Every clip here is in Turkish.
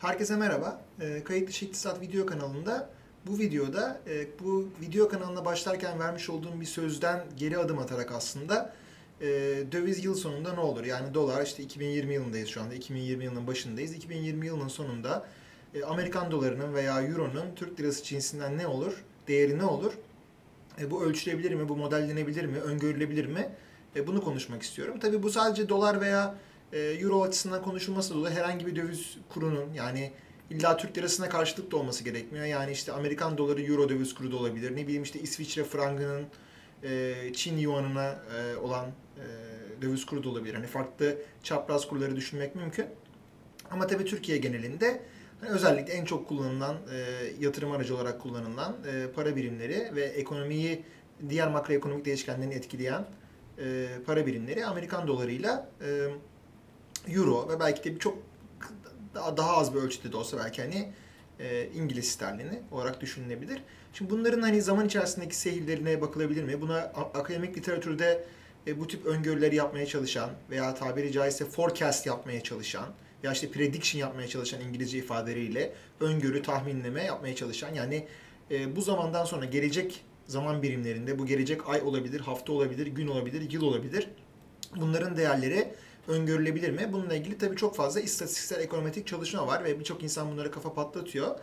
Herkese merhaba. E, Kayıt dışı İktisat video kanalında bu videoda e, bu video kanalına başlarken vermiş olduğum bir sözden geri adım atarak aslında e, döviz yıl sonunda ne olur? Yani dolar işte 2020 yılındayız şu anda. 2020 yılının başındayız. 2020 yılının sonunda e, Amerikan dolarının veya euronun Türk lirası cinsinden ne olur? Değeri ne olur? E, bu ölçülebilir mi? Bu modellenebilir mi? Öngörülebilir mi? E, bunu konuşmak istiyorum. Tabii bu sadece dolar veya euro açısından konuşulması dolayı herhangi bir döviz kurunun yani illa Türk lirasına karşılık da olması gerekmiyor. Yani işte Amerikan doları euro döviz kuru da olabilir. Ne bileyim işte İsviçre frangının e, Çin yuanına e, olan e, döviz kuru da olabilir. Hani farklı çapraz kurları düşünmek mümkün. Ama tabii Türkiye genelinde hani özellikle en çok kullanılan e, yatırım aracı olarak kullanılan e, para birimleri ve ekonomiyi diğer makroekonomik değişkenlerini etkileyen e, para birimleri Amerikan dolarıyla e, euro ve belki de çok daha, daha az bir ölçüde de olsa belki hani e, İngiliz sterlini olarak düşünülebilir. Şimdi bunların hani zaman içerisindeki seyirlerine bakılabilir mi? Buna akademik literatürde e, bu tip öngörüleri yapmaya çalışan veya tabiri caizse forecast yapmaya çalışan ya işte prediction yapmaya çalışan İngilizce ifadeleriyle öngörü, tahminleme yapmaya çalışan yani e, bu zamandan sonra gelecek zaman birimlerinde bu gelecek ay olabilir, hafta olabilir, gün olabilir, yıl olabilir. Bunların değerleri öngörülebilir mi? Bununla ilgili tabii çok fazla istatistiksel ekonometrik çalışma var ve birçok insan bunları kafa patlatıyor.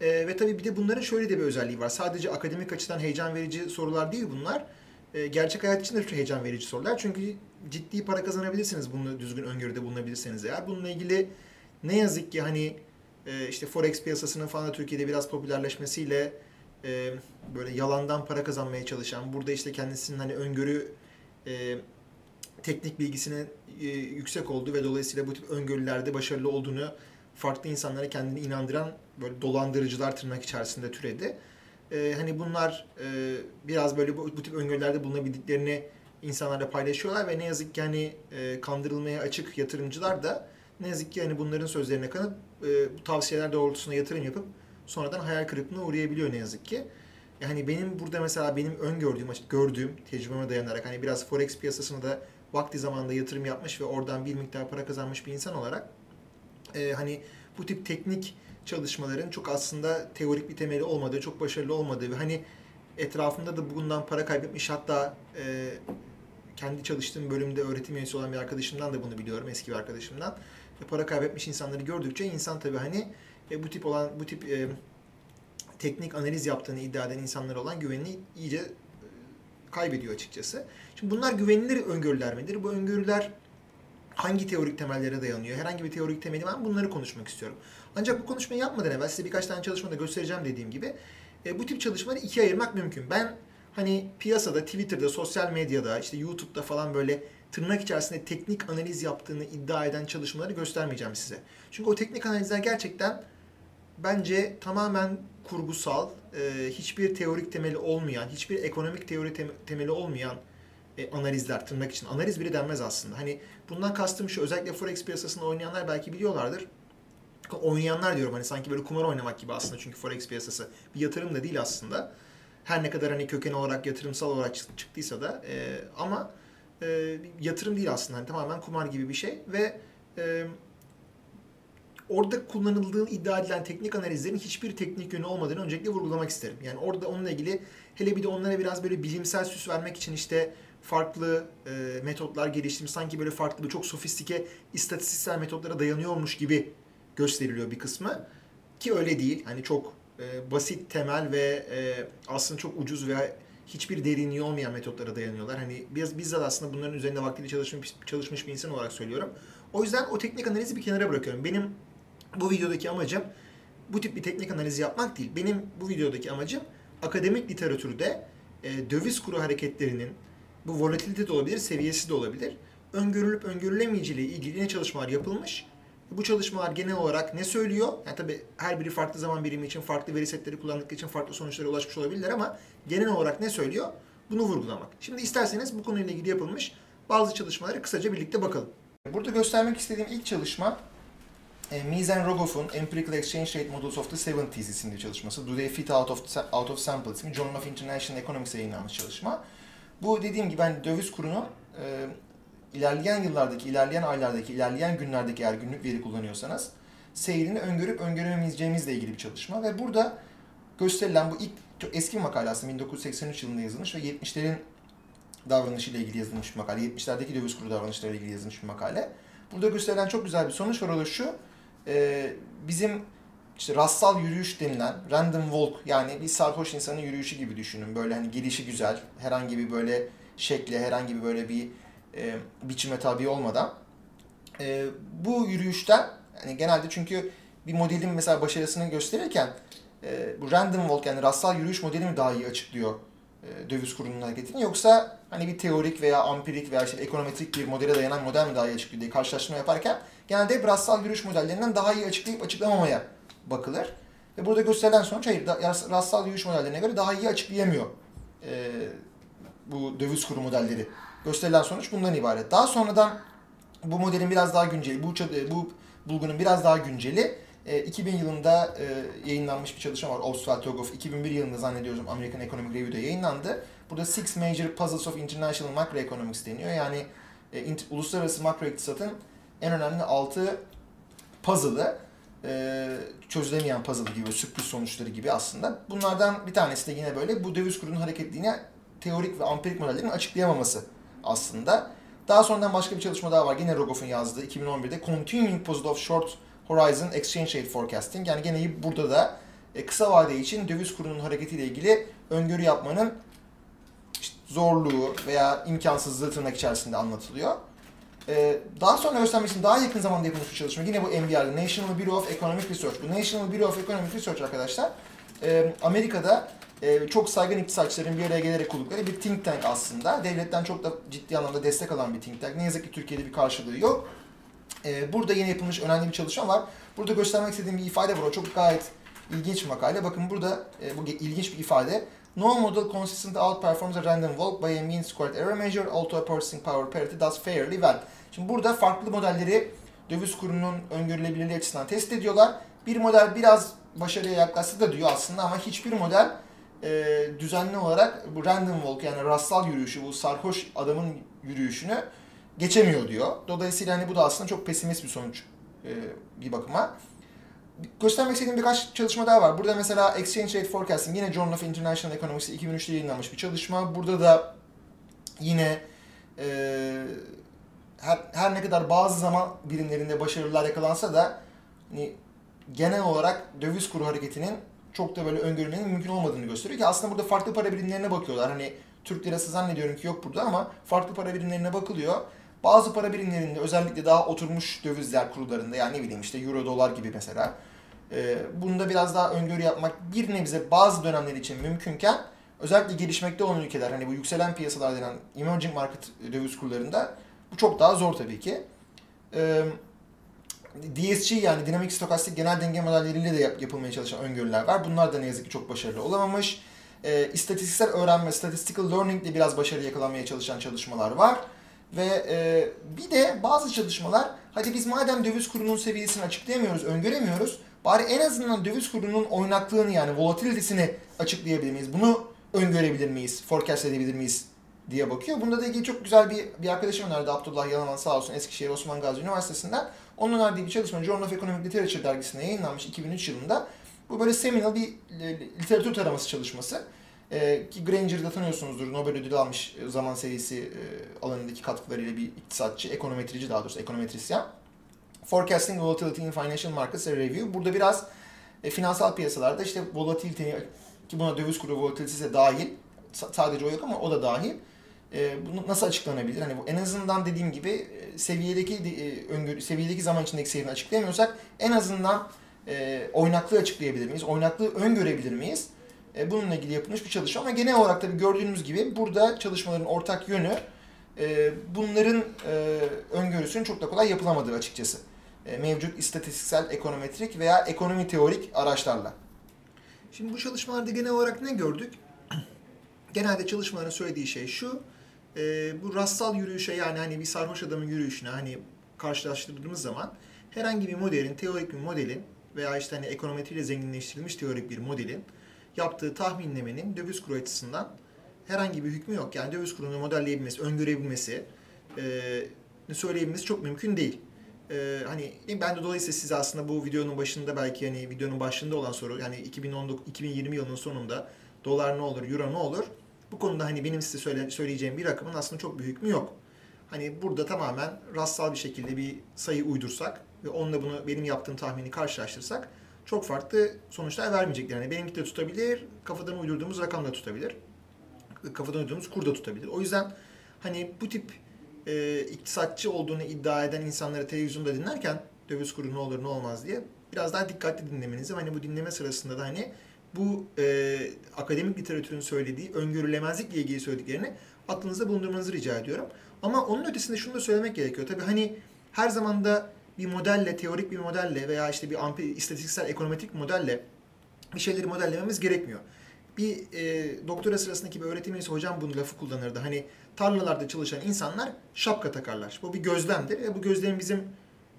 E, ve tabii bir de bunların şöyle de bir özelliği var. Sadece akademik açıdan heyecan verici sorular değil bunlar. E, gerçek hayat için de heyecan verici sorular. Çünkü ciddi para kazanabilirsiniz bunu düzgün öngörüde bulunabilirseniz eğer. Bununla ilgili ne yazık ki hani e, işte forex piyasasının falan da Türkiye'de biraz popülerleşmesiyle e, böyle yalandan para kazanmaya çalışan, burada işte kendisinin hani öngörü e, teknik bilgisinin e, yüksek olduğu ve dolayısıyla bu tip öngörülerde başarılı olduğunu farklı insanlara kendini inandıran böyle dolandırıcılar tırnak içerisinde türedi. E, hani bunlar e, biraz böyle bu, bu tip öngörülerde bulunabildiklerini insanlarla paylaşıyorlar ve ne yazık ki hani e, kandırılmaya açık yatırımcılar da ne yazık ki hani bunların sözlerine kanıp e, bu tavsiyeler doğrultusunda yatırım yapıp sonradan hayal kırıklığına uğrayabiliyor ne yazık ki. Yani benim burada mesela benim öngördüğüm, gördüğüm tecrübeme dayanarak hani biraz forex piyasasını da vakti zamanında yatırım yapmış ve oradan bir miktar para kazanmış bir insan olarak e, hani bu tip teknik çalışmaların çok aslında teorik bir temeli olmadığı, çok başarılı olmadığı ve hani etrafında da bundan para kaybetmiş hatta e, kendi çalıştığım bölümde öğretim üyesi olan bir arkadaşımdan da bunu biliyorum, eski bir arkadaşımdan. E, para kaybetmiş insanları gördükçe insan tabii hani e, bu tip olan bu tip e, teknik analiz yaptığını iddia eden insanlara olan güvenini iyice kaybediyor açıkçası. Şimdi bunlar güvenilir öngörüler midir? Bu öngörüler hangi teorik temellere dayanıyor? Herhangi bir teorik temeli mı? Bunları konuşmak istiyorum. Ancak bu konuşmayı yapmadan evvel size birkaç tane çalışmada göstereceğim dediğim gibi e, bu tip çalışmaları ikiye ayırmak mümkün. Ben hani piyasada, Twitter'da, sosyal medyada, işte YouTube'da falan böyle tırnak içerisinde teknik analiz yaptığını iddia eden çalışmaları göstermeyeceğim size. Çünkü o teknik analizler gerçekten bence tamamen kurgusal, e, hiçbir teorik temeli olmayan, hiçbir ekonomik teori temeli olmayan e, analizler tırnak için. Analiz bile denmez aslında. Hani bundan kastım şu özellikle forex piyasasında oynayanlar belki biliyorlardır. Oynayanlar diyorum hani sanki böyle kumar oynamak gibi aslında çünkü forex piyasası bir yatırım da değil aslında. Her ne kadar hani köken olarak yatırımsal olarak çıktıysa da e, ama e, yatırım değil aslında. Hani tamamen kumar gibi bir şey ve e, orada kullanıldığı iddia edilen teknik analizlerin hiçbir teknik yönü olmadığını öncelikle vurgulamak isterim. Yani orada onunla ilgili hele bir de onlara biraz böyle bilimsel süs vermek için işte farklı e, metotlar geliştirmiş. Sanki böyle farklı bir çok sofistike istatistiksel metotlara dayanıyormuş gibi gösteriliyor bir kısmı. Ki öyle değil. Hani çok e, basit, temel ve e, aslında çok ucuz veya hiçbir derinliği olmayan metotlara dayanıyorlar. Hani biz bizzat aslında bunların üzerinde vaktiyle çalışmış, çalışmış bir insan olarak söylüyorum. O yüzden o teknik analizi bir kenara bırakıyorum. Benim bu videodaki amacım bu tip bir teknik analizi yapmak değil. Benim bu videodaki amacım akademik literatürde e, döviz kuru hareketlerinin bu volatilite de olabilir, seviyesi de olabilir. Öngörülüp öngörülemeyeceğiyle ilgili ne çalışmalar yapılmış? Bu çalışmalar genel olarak ne söylüyor? Yani tabii her biri farklı zaman birimi için, farklı veri setleri kullandıkları için farklı sonuçlara ulaşmış olabilirler ama genel olarak ne söylüyor? Bunu vurgulamak. Şimdi isterseniz bu konuyla ilgili yapılmış bazı çalışmaları kısaca birlikte bakalım. Burada göstermek istediğim ilk çalışma e, Mies Rogoff'un Empirical Exchange Rate Models of the 70s isimli çalışması. Do they fit out of, out of sample ismi. Journal of International Economics'e yayınlanmış çalışma. Bu dediğim gibi hani döviz kurunu e, ilerleyen yıllardaki, ilerleyen aylardaki, ilerleyen günlerdeki eğer günlük veri kullanıyorsanız seyrini öngörüp öngöremeyeceğimizle ilgili bir çalışma ve burada gösterilen bu ilk çok eski bir makale aslında 1983 yılında yazılmış ve 70'lerin davranışıyla ilgili yazılmış bir makale. 70'lerdeki döviz kuru davranışlarıyla ilgili yazılmış bir makale. Burada gösterilen çok güzel bir sonuç var o da şu. E, bizim işte rastsal yürüyüş denilen random walk yani bir sarhoş insanın yürüyüşü gibi düşünün. Böyle hani gelişi güzel, herhangi bir böyle şekle, herhangi bir böyle bir e, biçime tabi olmadan. E, bu yürüyüşten yani genelde çünkü bir modelin mesela başarısını gösterirken e, bu random walk yani rastsal yürüyüş modeli mi daha iyi açıklıyor e, döviz kurunun hareketini yoksa hani bir teorik veya ampirik veya işte ekonometrik bir modele dayanan model mi daha iyi açıklıyor diye karşılaştırma yaparken genelde hep rastsal yürüyüş modellerinden daha iyi açıklayıp açıklamamaya bakılır. Ve burada gösterilen sonuç hayır rastsal yürüyüş modellerine göre daha iyi açıklayamıyor e, bu döviz kuru modelleri. Gösterilen sonuç bundan ibaret. Daha sonradan bu modelin biraz daha günceli, bu, bu bulgunun biraz daha günceli 2000 e, yılında e, yayınlanmış bir çalışma var. Oswald Togoff 2001 yılında zannediyorum American Economic Review'da yayınlandı. Burada Six Major Puzzles of International Macroeconomics deniyor. Yani e, uluslararası makro iktisatın en önemli 6 puzzle'ı e, çözülemeyen puzzle gibi, sürpriz sonuçları gibi aslında. Bunlardan bir tanesi de yine böyle bu döviz kurunun hareketliğine teorik ve ampirik modellerin açıklayamaması aslında. Daha sonradan başka bir çalışma daha var. Yine Rogoff'un yazdığı 2011'de Continuing Puzzle of Short Horizon Exchange Rate Forecasting. Yani gene burada da e, kısa vade için döviz kurunun hareketiyle ilgili öngörü yapmanın işte zorluğu veya imkansızlığı tırnak içerisinde anlatılıyor. Ee, daha sonra göstermek için daha yakın zamanda yapılmış bir çalışma. Yine bu NBR'da National Bureau of Economic Research. Bu National Bureau of Economic Research arkadaşlar e, Amerika'da e, çok saygın iktisatçıların bir araya gelerek kurdukları bir think tank aslında. Devletten çok da ciddi anlamda destek alan bir think tank. Ne yazık ki Türkiye'de bir karşılığı yok. E, burada yine yapılmış önemli bir çalışma var. Burada göstermek istediğim bir ifade var. O çok gayet ilginç bir makale. Bakın burada e, bu ilginç bir ifade. No model consistently outperforms a random walk by a mean squared error measure, although a purchasing power parity does fairly well. Şimdi burada farklı modelleri döviz kurunun öngörülebilirliği açısından test ediyorlar. Bir model biraz başarıya yaklaştı da diyor aslında ama hiçbir model e, düzenli olarak bu random walk yani rastsal yürüyüşü, bu sarhoş adamın yürüyüşünü geçemiyor diyor. Dolayısıyla hani bu da aslında çok pesimist bir sonuç e, bir bakıma. Göstermek istediğim birkaç çalışma daha var. Burada mesela Exchange Rate Forecasting yine Journal of International Economics 2003'te yayınlanmış bir çalışma. Burada da yine e, her, her ne kadar bazı zaman birimlerinde başarılar yakalansa da hani genel olarak döviz kuru hareketinin çok da böyle öngörmenin mümkün olmadığını gösteriyor ki aslında burada farklı para birimlerine bakıyorlar. Hani Türk lirası zannediyorum ki yok burada ama farklı para birimlerine bakılıyor. Bazı para birimlerinde özellikle daha oturmuş dövizler kurullarında yani ne bileyim işte euro dolar gibi mesela. E, bunda biraz daha öngörü yapmak bir nebze bazı dönemler için mümkünken özellikle gelişmekte olan ülkeler hani bu yükselen piyasalar denen emerging market döviz kurlarında bu çok daha zor tabii ki. E, DSG yani dinamik stokastik genel denge modelleriyle de yap, yapılmaya çalışan öngörüler var. Bunlar da ne yazık ki çok başarılı olamamış. E, istatistiksel öğrenme, statistical learning de biraz başarı yakalamaya çalışan çalışmalar var. Ve e, bir de bazı çalışmalar hadi biz madem döviz kurunun seviyesini açıklayamıyoruz, öngöremiyoruz bari en azından döviz kurunun oynaklığını yani volatilitesini açıklayabilir miyiz? Bunu öngörebilir miyiz? Forecast edebilir miyiz? diye bakıyor. Bunda da ilgili çok güzel bir, bir arkadaşım önerdi Abdullah Yalaman sağ olsun Eskişehir Osman Gazi Üniversitesi'nden. Onun önerdiği bir çalışma Journal of Economic Literature dergisinde yayınlanmış 2003 yılında. Bu böyle seminal bir literatür taraması çalışması. E, ki Granger'ı da tanıyorsunuzdur. Nobel ödülü almış e, zaman serisi e, alanındaki katkılarıyla bir iktisatçı, ekonometrici daha doğrusu ekonometrisyen. Forecasting Volatility in Financial Markets a Review. Burada biraz e, finansal piyasalarda işte volatiliteyi ki buna döviz kuru volatilitesi de dahil. Sadece o yok ama o da dahil. E, bunu nasıl açıklanabilir? Hani bu en azından dediğim gibi e, seviyedeki e, öngörü, seviyedeki zaman içindeki seyrini açıklayamıyorsak en azından e, oynaklığı açıklayabilir miyiz? Oynaklığı öngörebilir miyiz? E, bununla ilgili yapılmış bir çalışma ama genel olarak tabii gördüğünüz gibi burada çalışmaların ortak yönü e, bunların e, öngörüsünün çok da kolay yapılamadığı açıkçası. E, mevcut istatistiksel, ekonometrik veya ekonomi teorik araçlarla. Şimdi bu çalışmalarda genel olarak ne gördük? Genelde çalışmaların söylediği şey şu. E, bu rastsal yürüyüşe yani hani bir sarhoş adamın yürüyüşüne hani karşılaştırdığımız zaman herhangi bir modelin, teorik bir modelin veya işte hani ekonometriyle zenginleştirilmiş teorik bir modelin yaptığı tahminlemenin döviz kuru açısından herhangi bir hükmü yok. Yani döviz kurunu modelleyebilmesi, öngörebilmesi, e, söyleyebilmesi çok mümkün değil. Ee, hani ben de dolayısıyla size aslında bu videonun başında belki hani videonun başında olan soru yani 2019 2020 yılının sonunda dolar ne olur, euro ne olur? Bu konuda hani benim size söyle, söyleyeceğim bir rakamın aslında çok bir hükmü yok. Hani burada tamamen rastsal bir şekilde bir sayı uydursak ve onunla bunu benim yaptığım tahmini karşılaştırsak çok farklı sonuçlar vermeyecekler. Yani benimki de tutabilir, kafadan uydurduğumuz rakam da tutabilir. Kafadan uydurduğumuz kur da tutabilir. O yüzden hani bu tip e, iktisatçı olduğunu iddia eden insanları televizyonda dinlerken döviz kuru ne olur ne olmaz diye biraz daha dikkatli dinlemenizi hani bu dinleme sırasında da hani bu e, akademik literatürün söylediği öngörülemezlikle ilgili söylediklerini aklınızda bulundurmanızı rica ediyorum. Ama onun ötesinde şunu da söylemek gerekiyor. Tabii hani her zaman da bir modelle, teorik bir modelle veya işte bir ampi, istatistiksel ekonometrik modelle bir şeyleri modellememiz gerekmiyor. Bir e, doktora sırasındaki bir öğretim üyesi hocam bunu lafı kullanırdı. Hani tarlalarda çalışan insanlar şapka takarlar. Bu bir gözlemdir. E, bu gözlemi bizim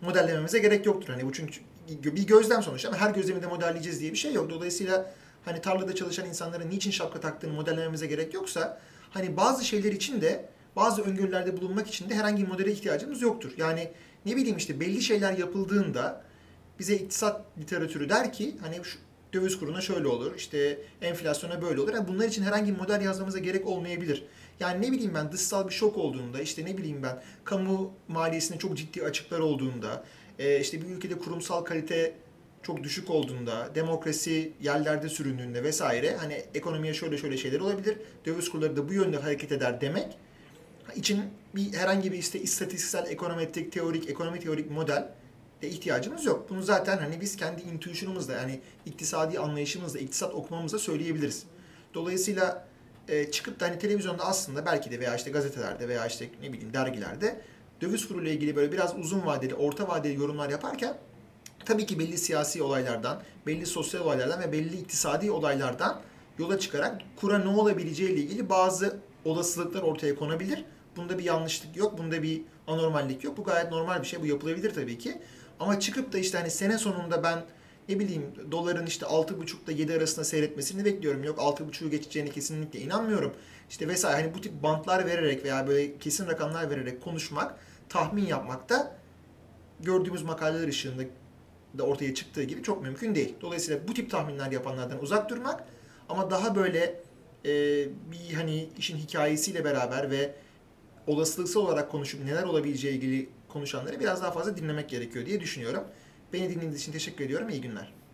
modellememize gerek yoktur. Hani bu çünkü bir gözlem sonuçta ama her gözlemi de modelleyeceğiz diye bir şey yok. Dolayısıyla hani tarlada çalışan insanların niçin şapka taktığını modellememize gerek yoksa hani bazı şeyler için de bazı öngörülerde bulunmak için de herhangi bir modele ihtiyacımız yoktur. Yani ne bileyim işte belli şeyler yapıldığında bize iktisat literatürü der ki hani şu döviz kuruna şöyle olur, işte enflasyona böyle olur. Yani bunlar için herhangi bir model yazmamıza gerek olmayabilir. Yani ne bileyim ben dışsal bir şok olduğunda, işte ne bileyim ben kamu maliyesinde çok ciddi açıklar olduğunda, e, işte bir ülkede kurumsal kalite çok düşük olduğunda, demokrasi yerlerde süründüğünde vesaire hani ekonomiye şöyle şöyle şeyler olabilir. Döviz kurları da bu yönde hareket eder demek için bir herhangi bir işte istatistiksel, ekonometrik, teorik, ekonomi teorik model e, ihtiyacımız yok. Bunu zaten hani biz kendi intuition'ımızla yani iktisadi anlayışımızla, iktisat okumamızla söyleyebiliriz. Dolayısıyla e, çıkıp da hani televizyonda aslında belki de veya işte gazetelerde veya işte ne bileyim dergilerde döviz kuruyla ilgili böyle biraz uzun vadeli, orta vadeli yorumlar yaparken tabii ki belli siyasi olaylardan, belli sosyal olaylardan ve belli iktisadi olaylardan yola çıkarak kura ne olabileceği ile ilgili bazı olasılıklar ortaya konabilir. Bunda bir yanlışlık yok, bunda bir anormallik yok. Bu gayet normal bir şey, bu yapılabilir tabii ki. Ama çıkıp da işte hani sene sonunda ben ne bileyim doların işte 6.5 ile 7 arasında seyretmesini bekliyorum. Yok 6.5'u geçeceğine kesinlikle inanmıyorum. İşte vesaire hani bu tip bantlar vererek veya böyle kesin rakamlar vererek konuşmak, tahmin yapmak da gördüğümüz makaleler ışığında da ortaya çıktığı gibi çok mümkün değil. Dolayısıyla bu tip tahminler yapanlardan uzak durmak ama daha böyle e, bir hani işin hikayesiyle beraber ve olasılıksal olarak konuşup neler olabileceği ilgili konuşanları biraz daha fazla dinlemek gerekiyor diye düşünüyorum. Beni dinlediğiniz için teşekkür ediyorum. İyi günler.